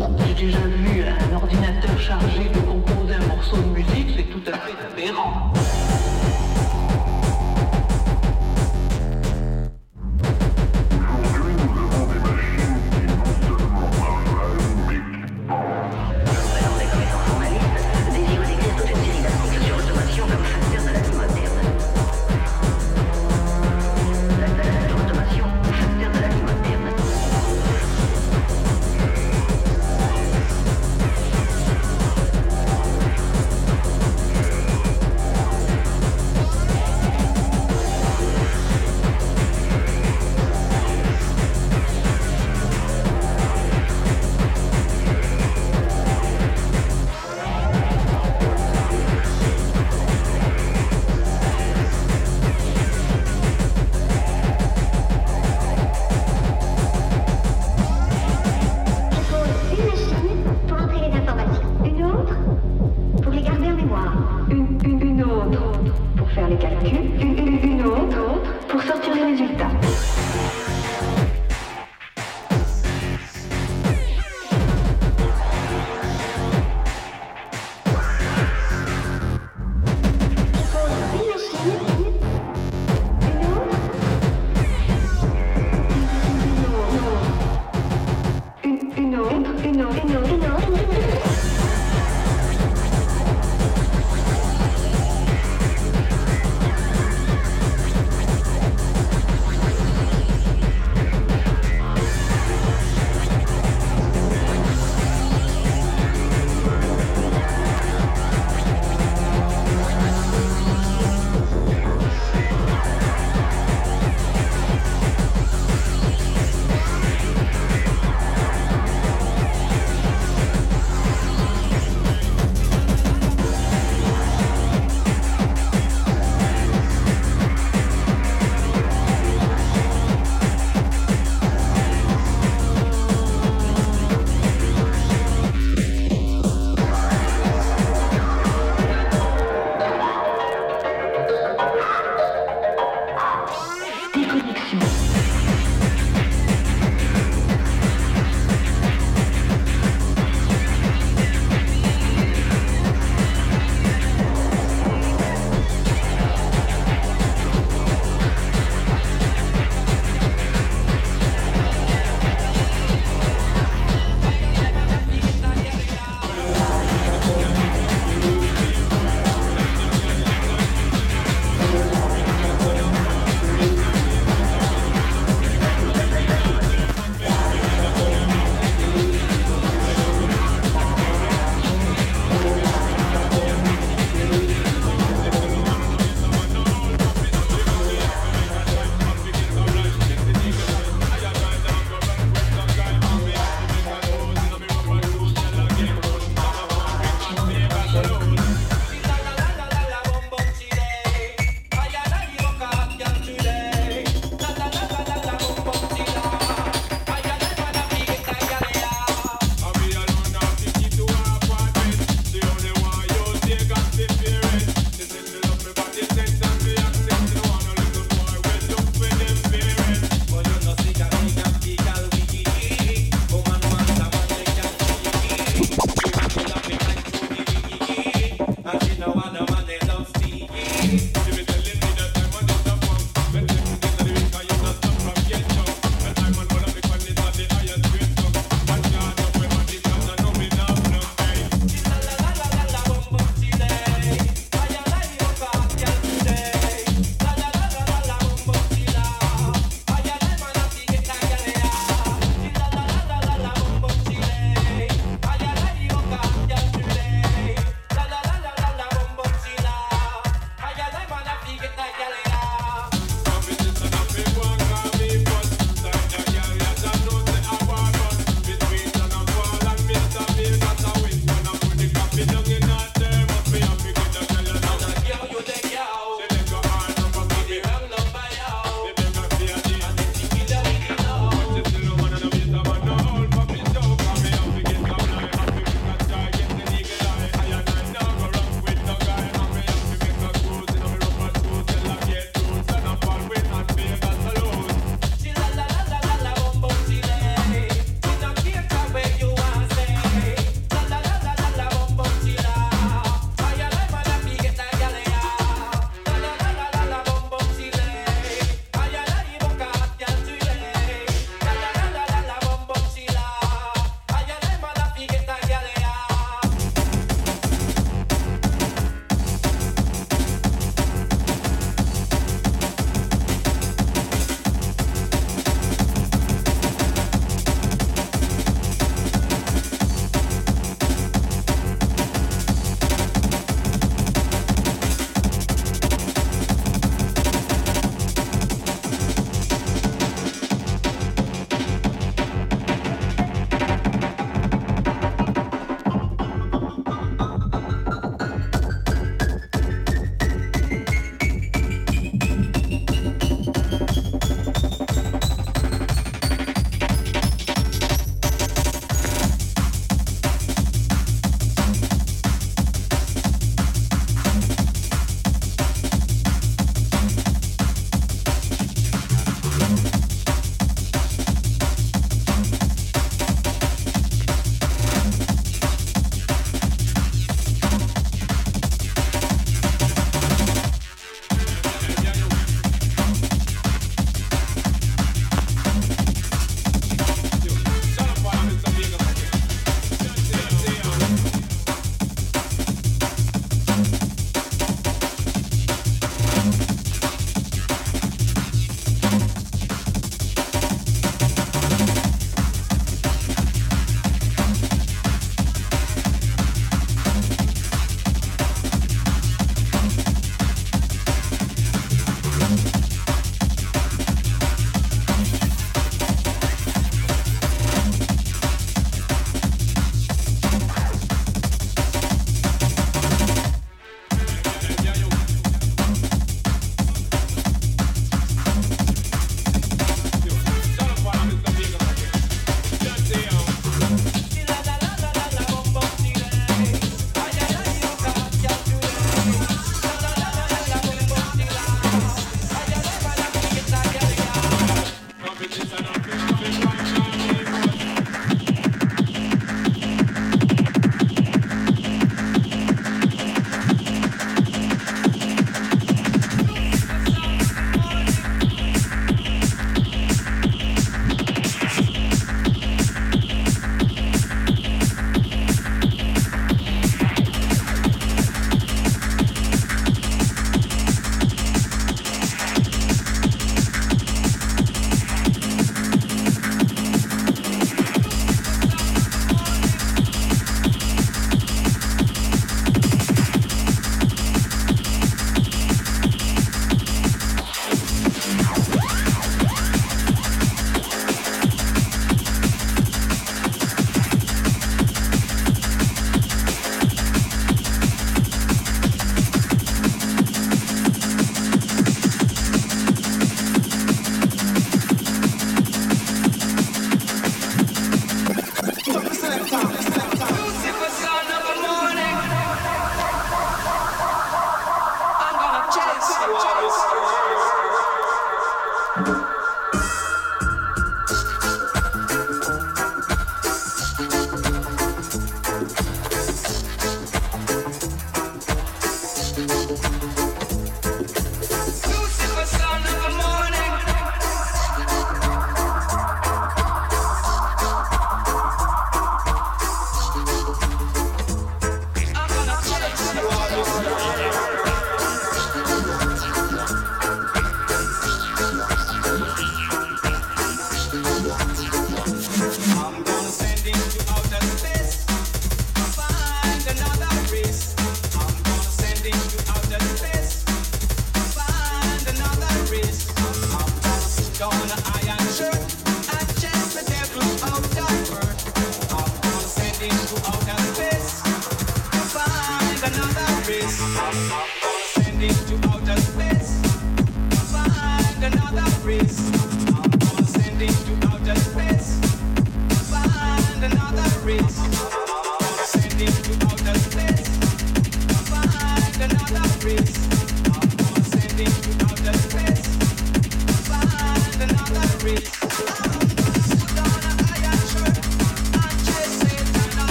J'ai déjà vu un ordinateur chargé de composer un morceau de musique, c'est tout à fait aberrant.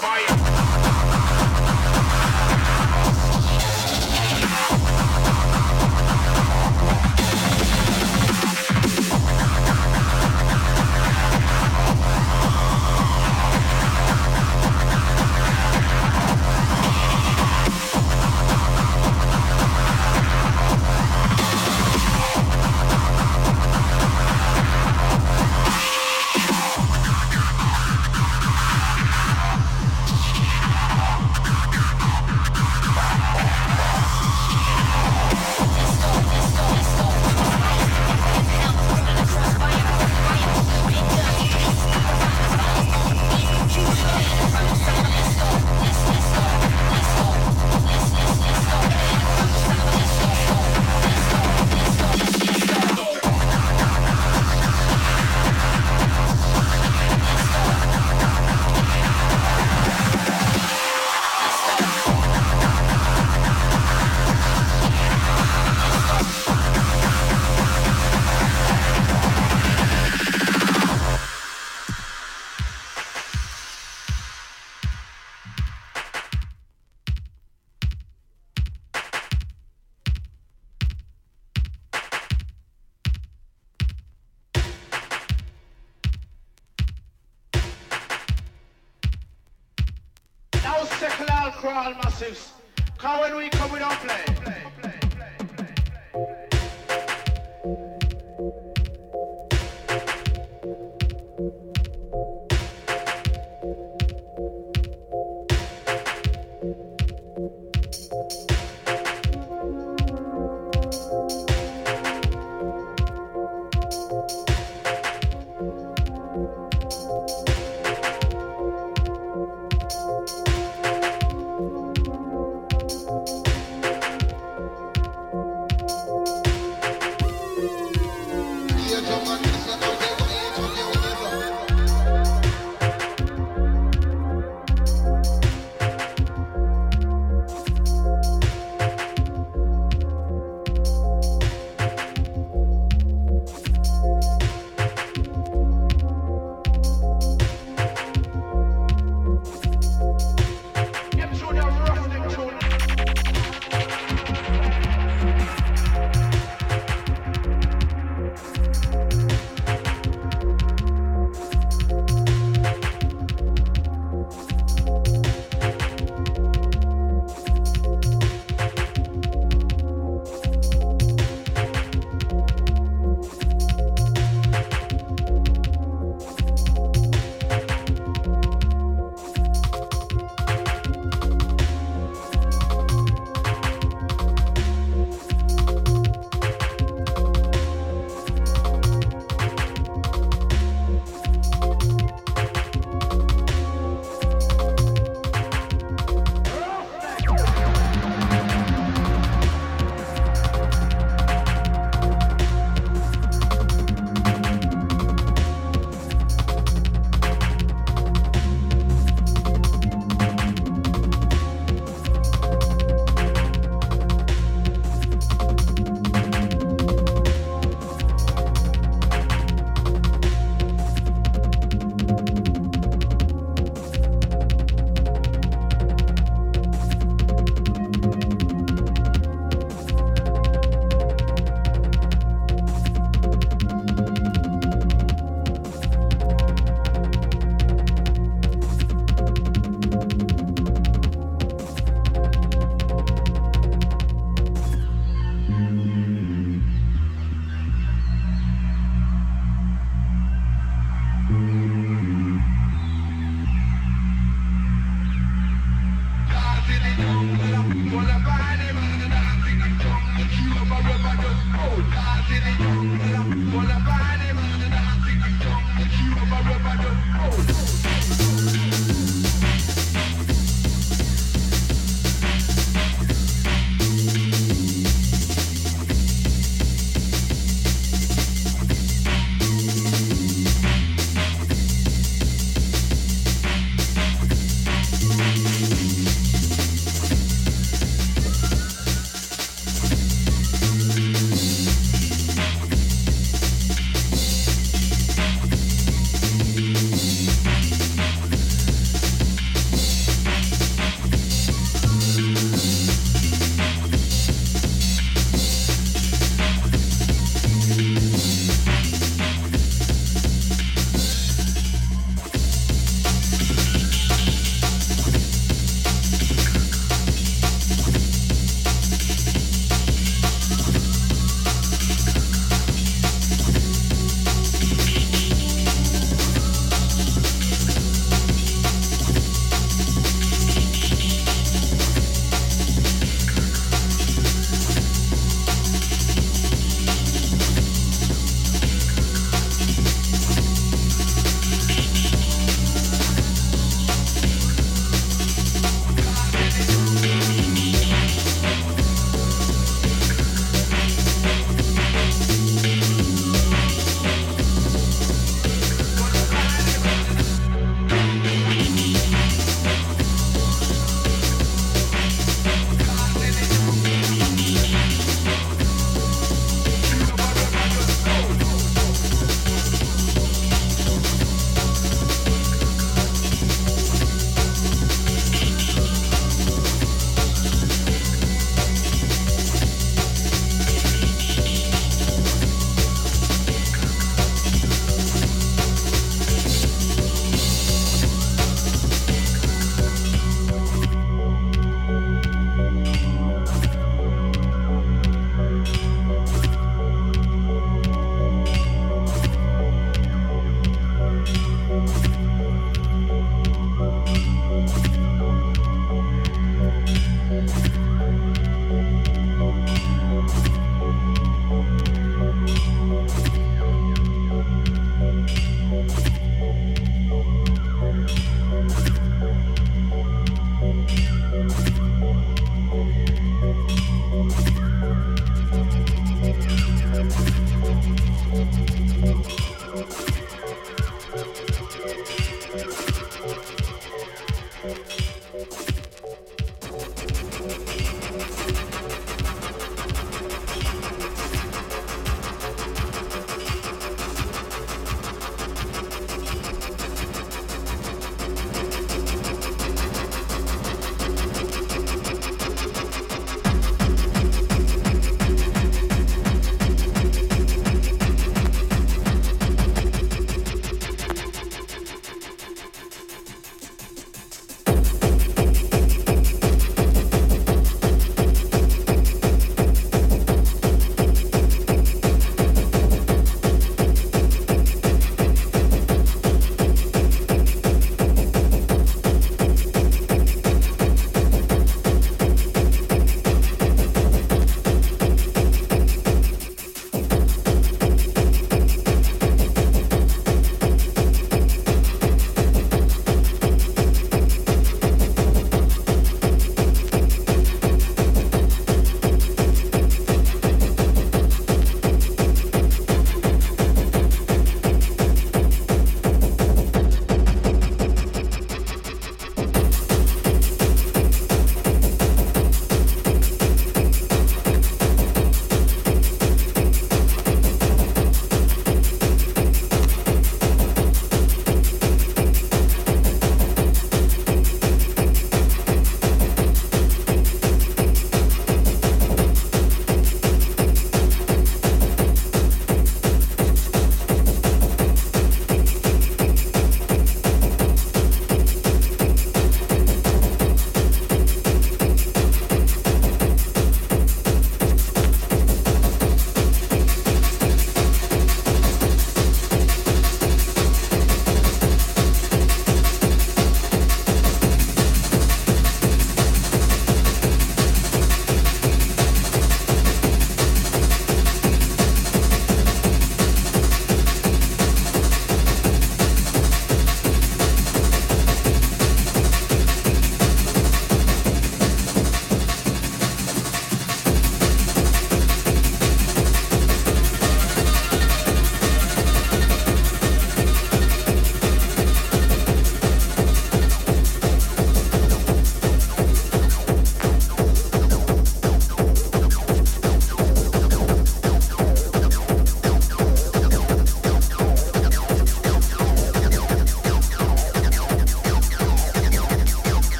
fire.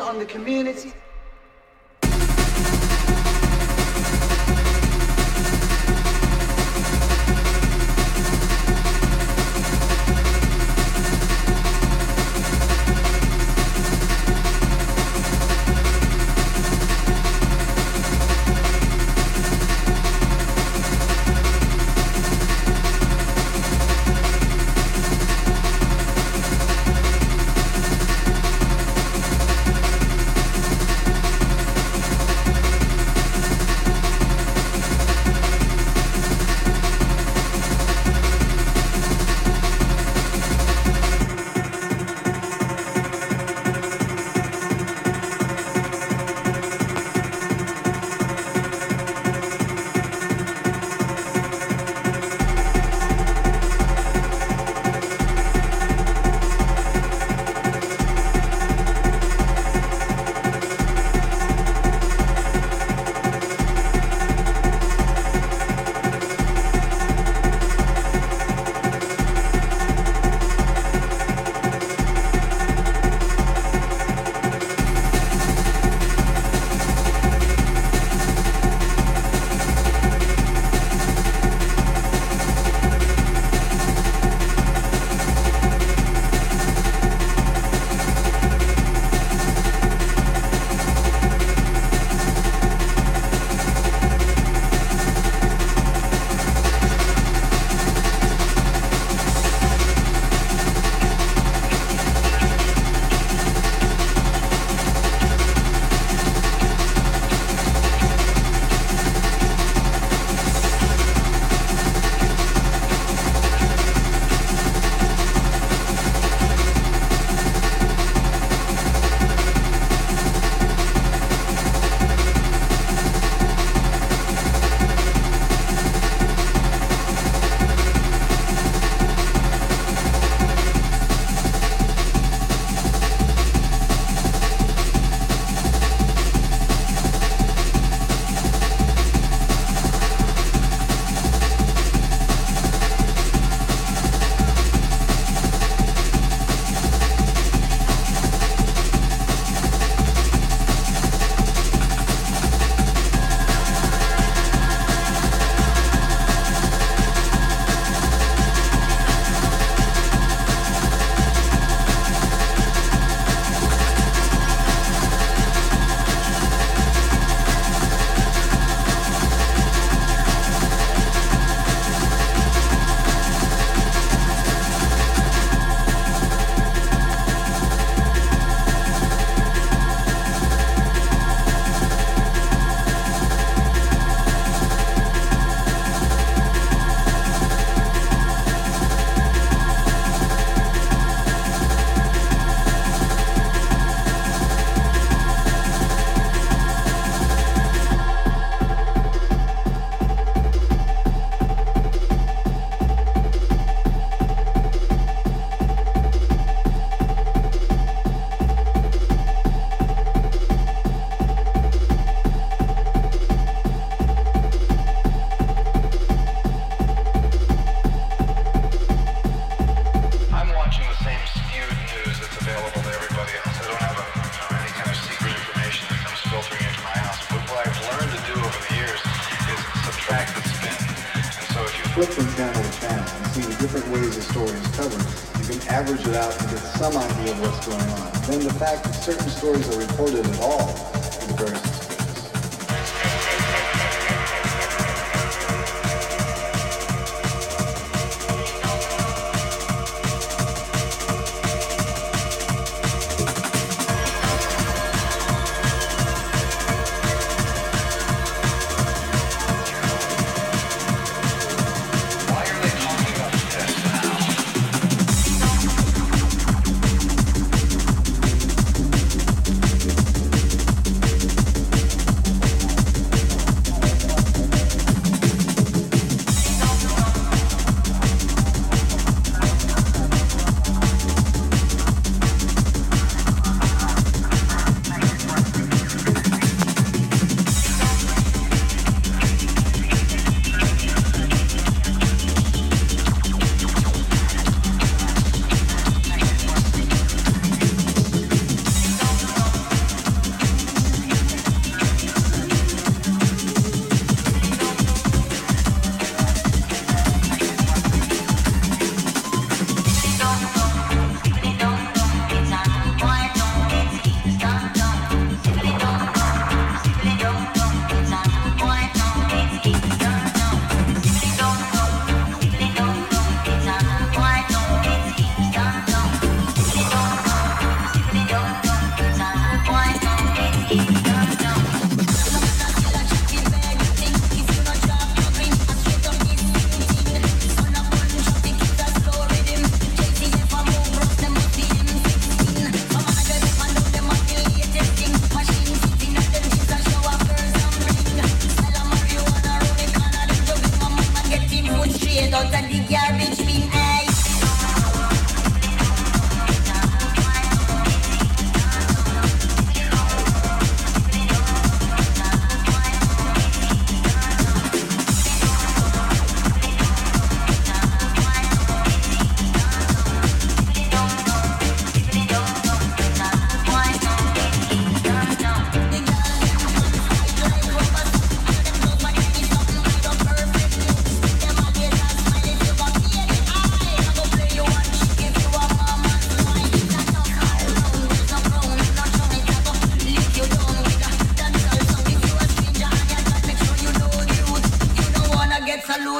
On the community.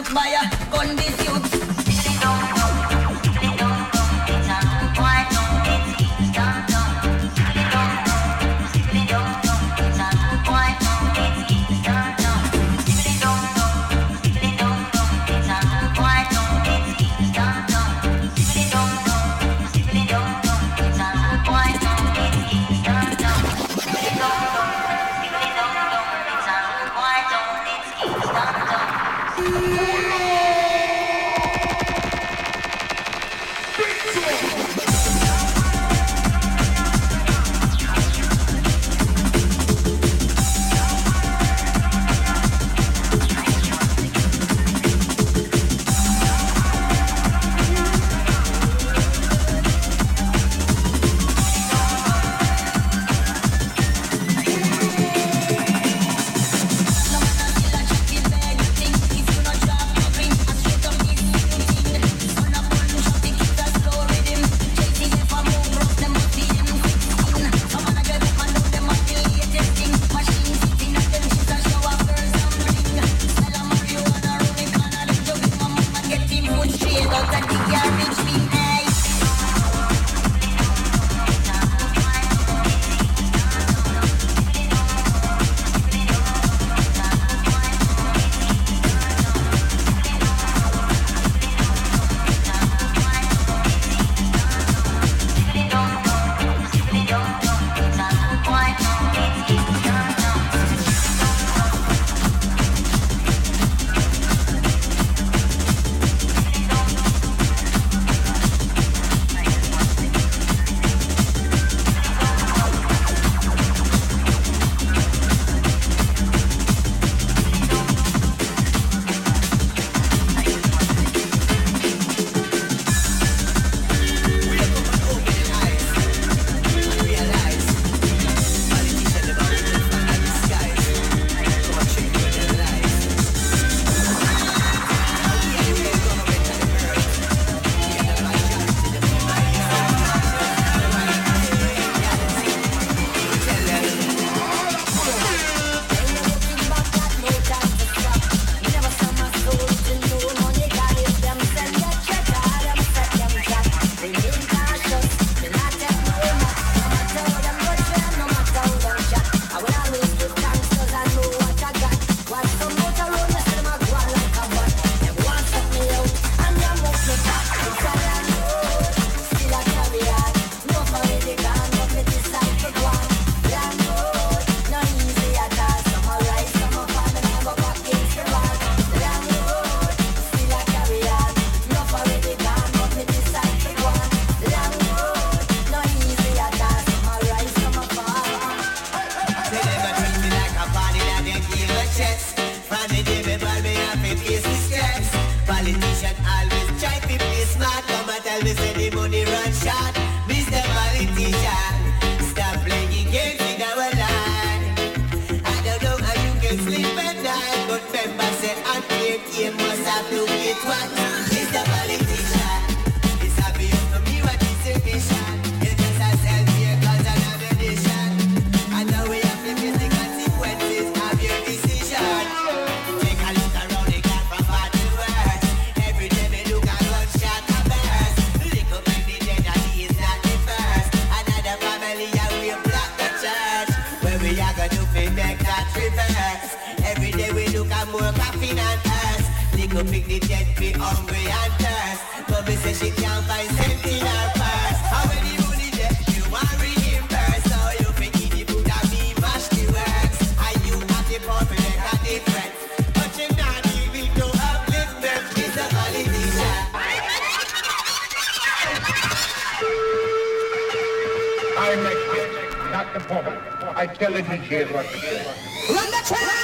Where geldin Şehir Vakfı. Ulan ne çöre?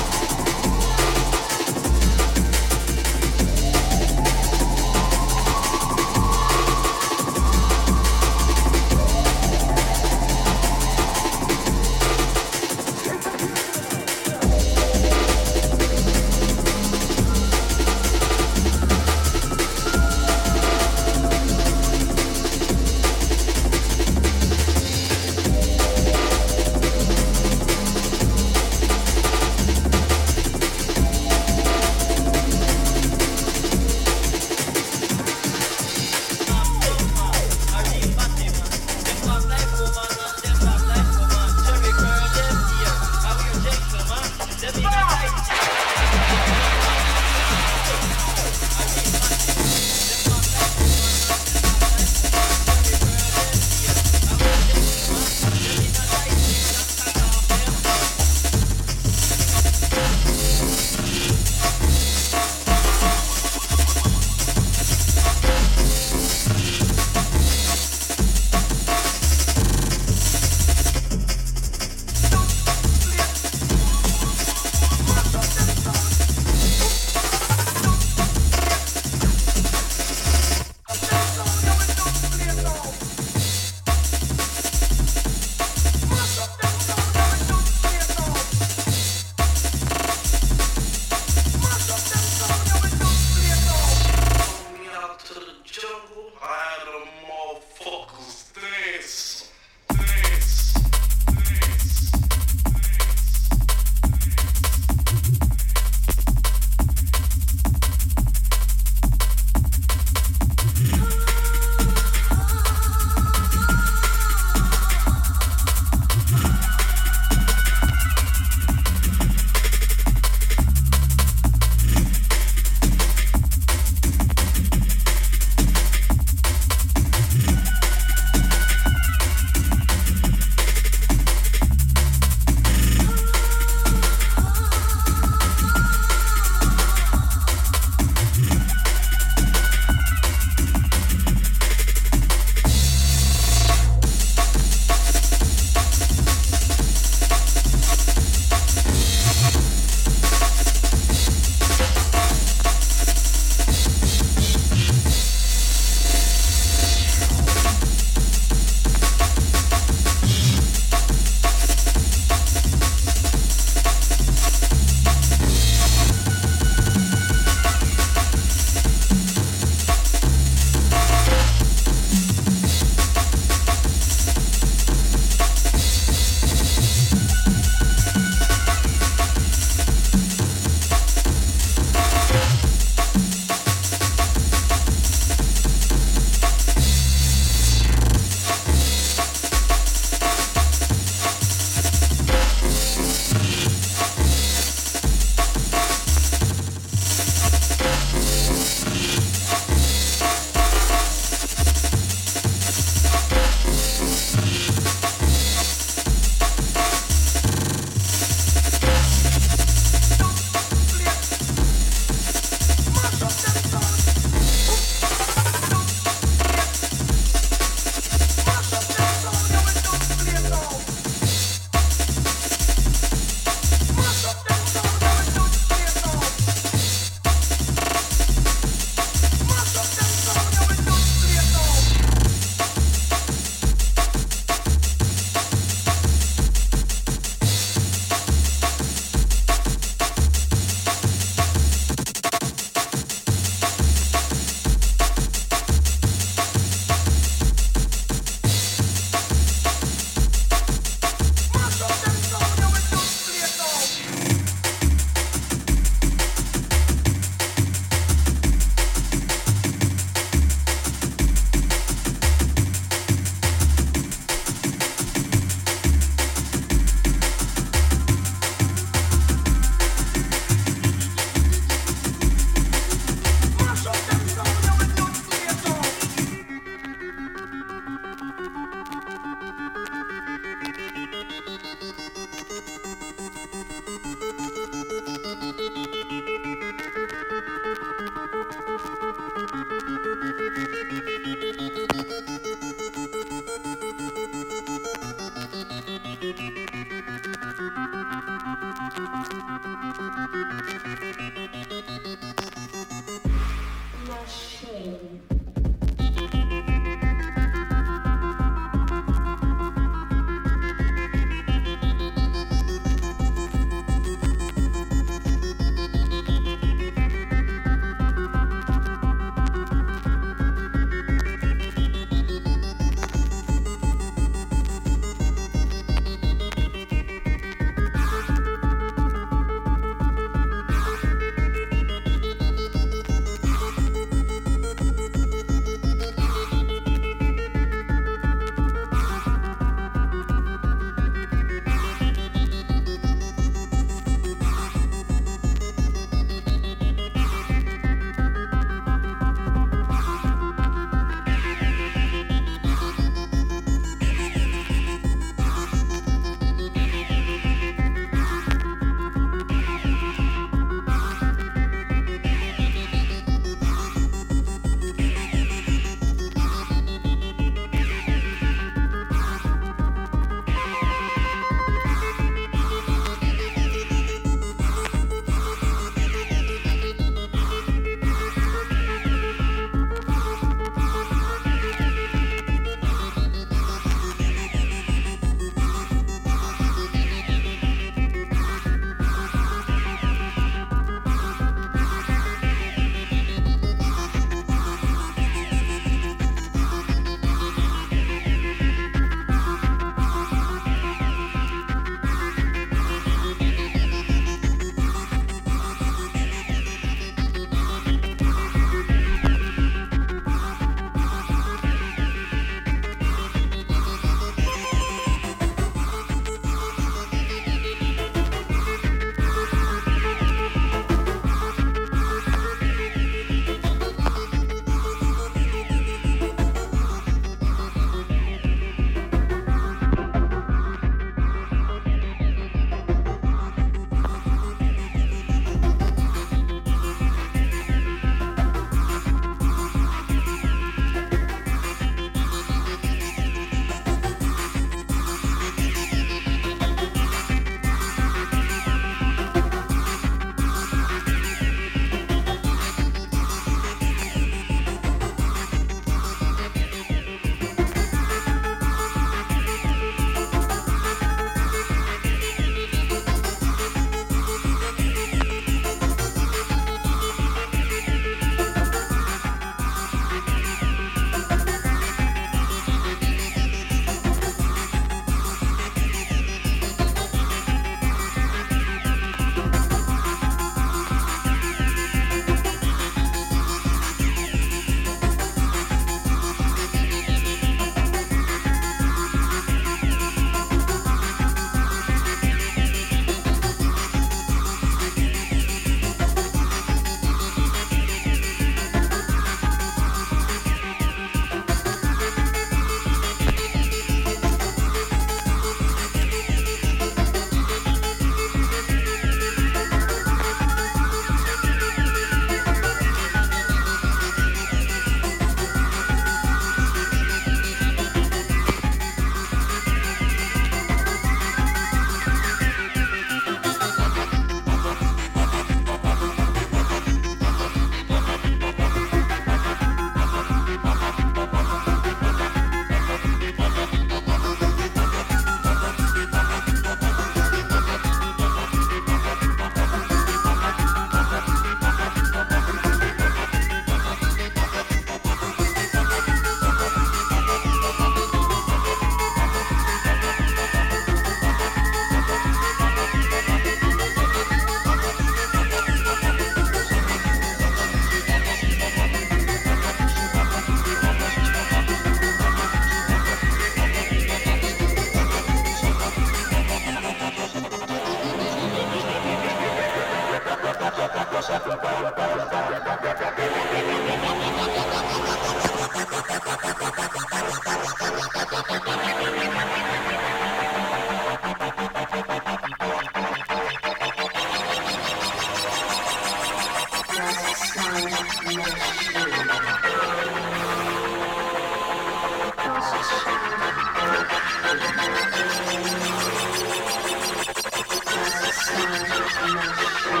Thank you.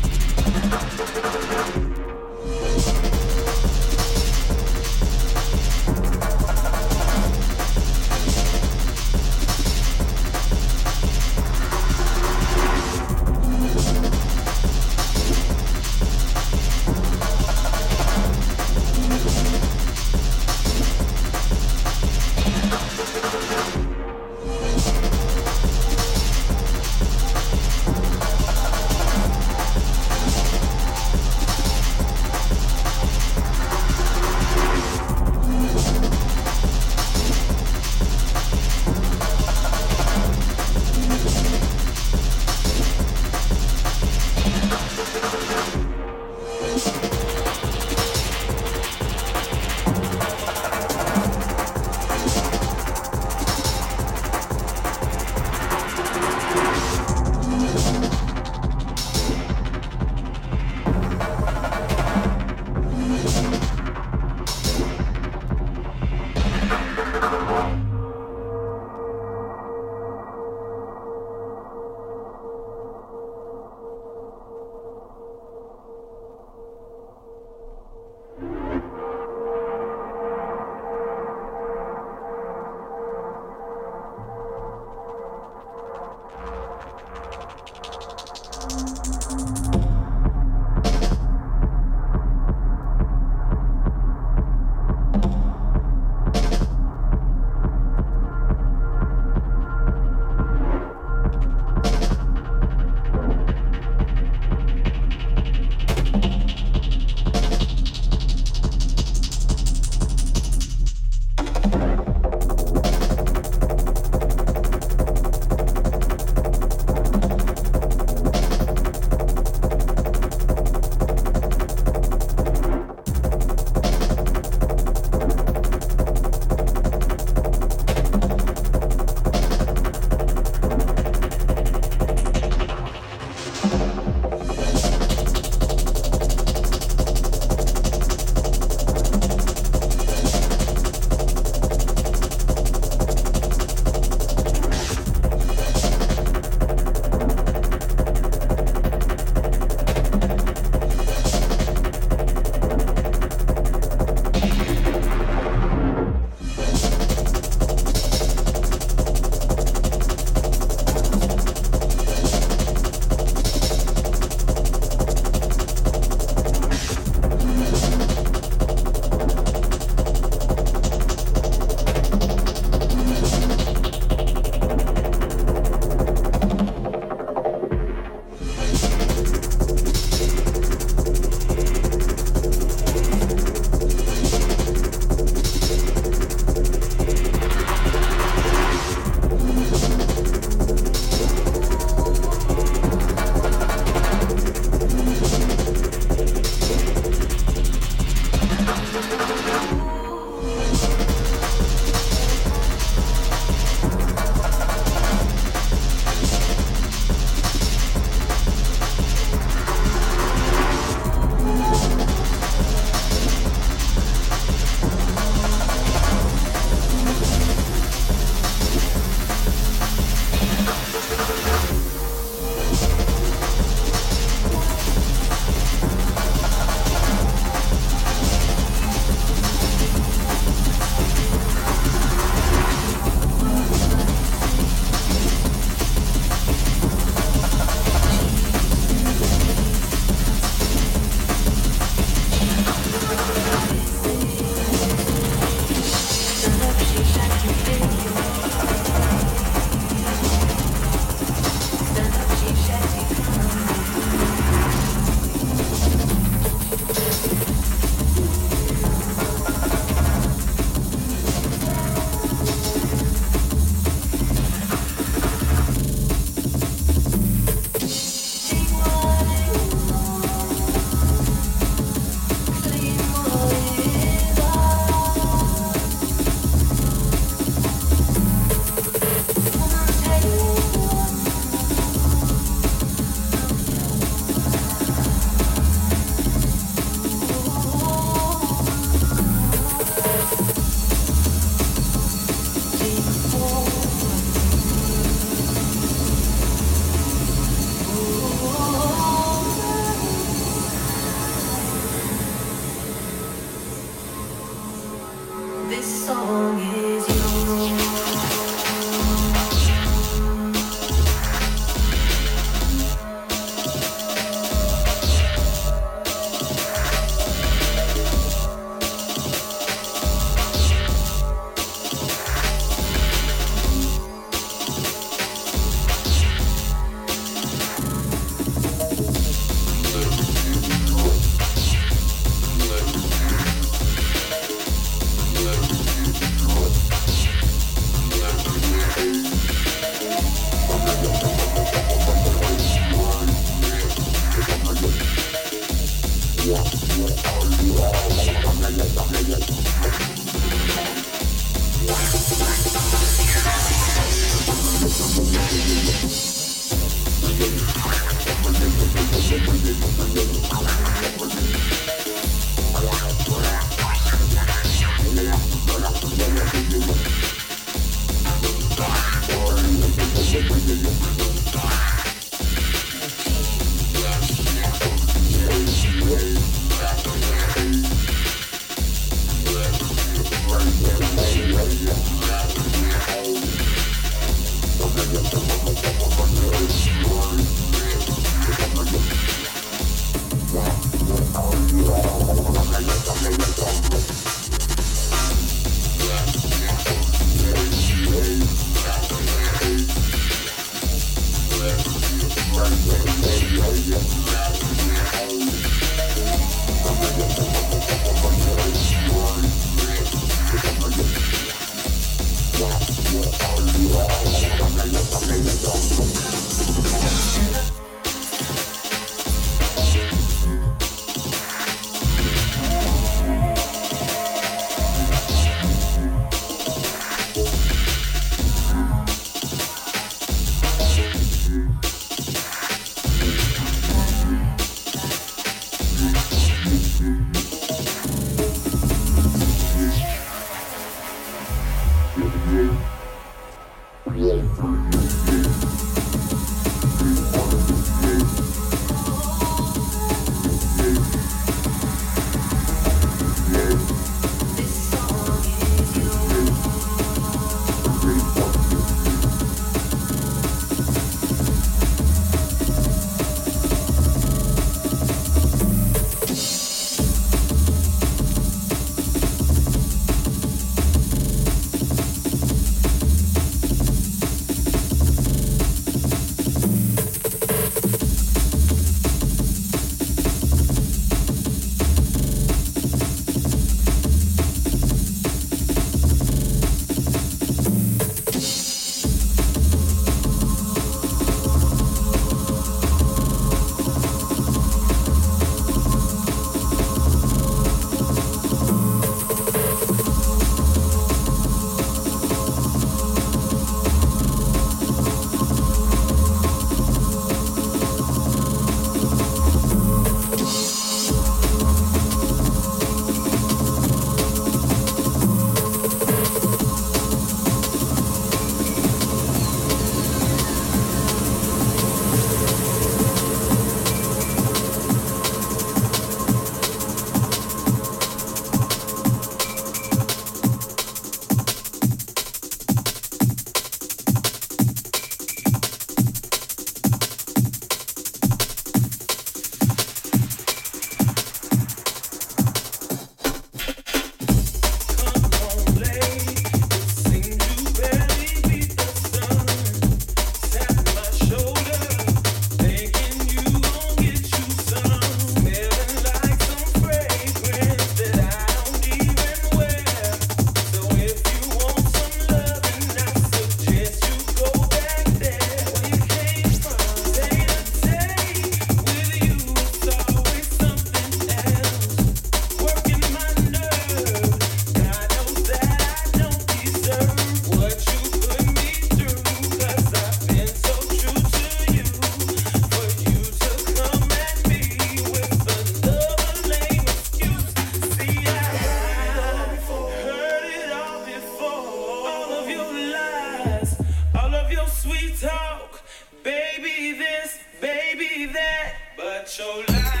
this, baby that, but your life.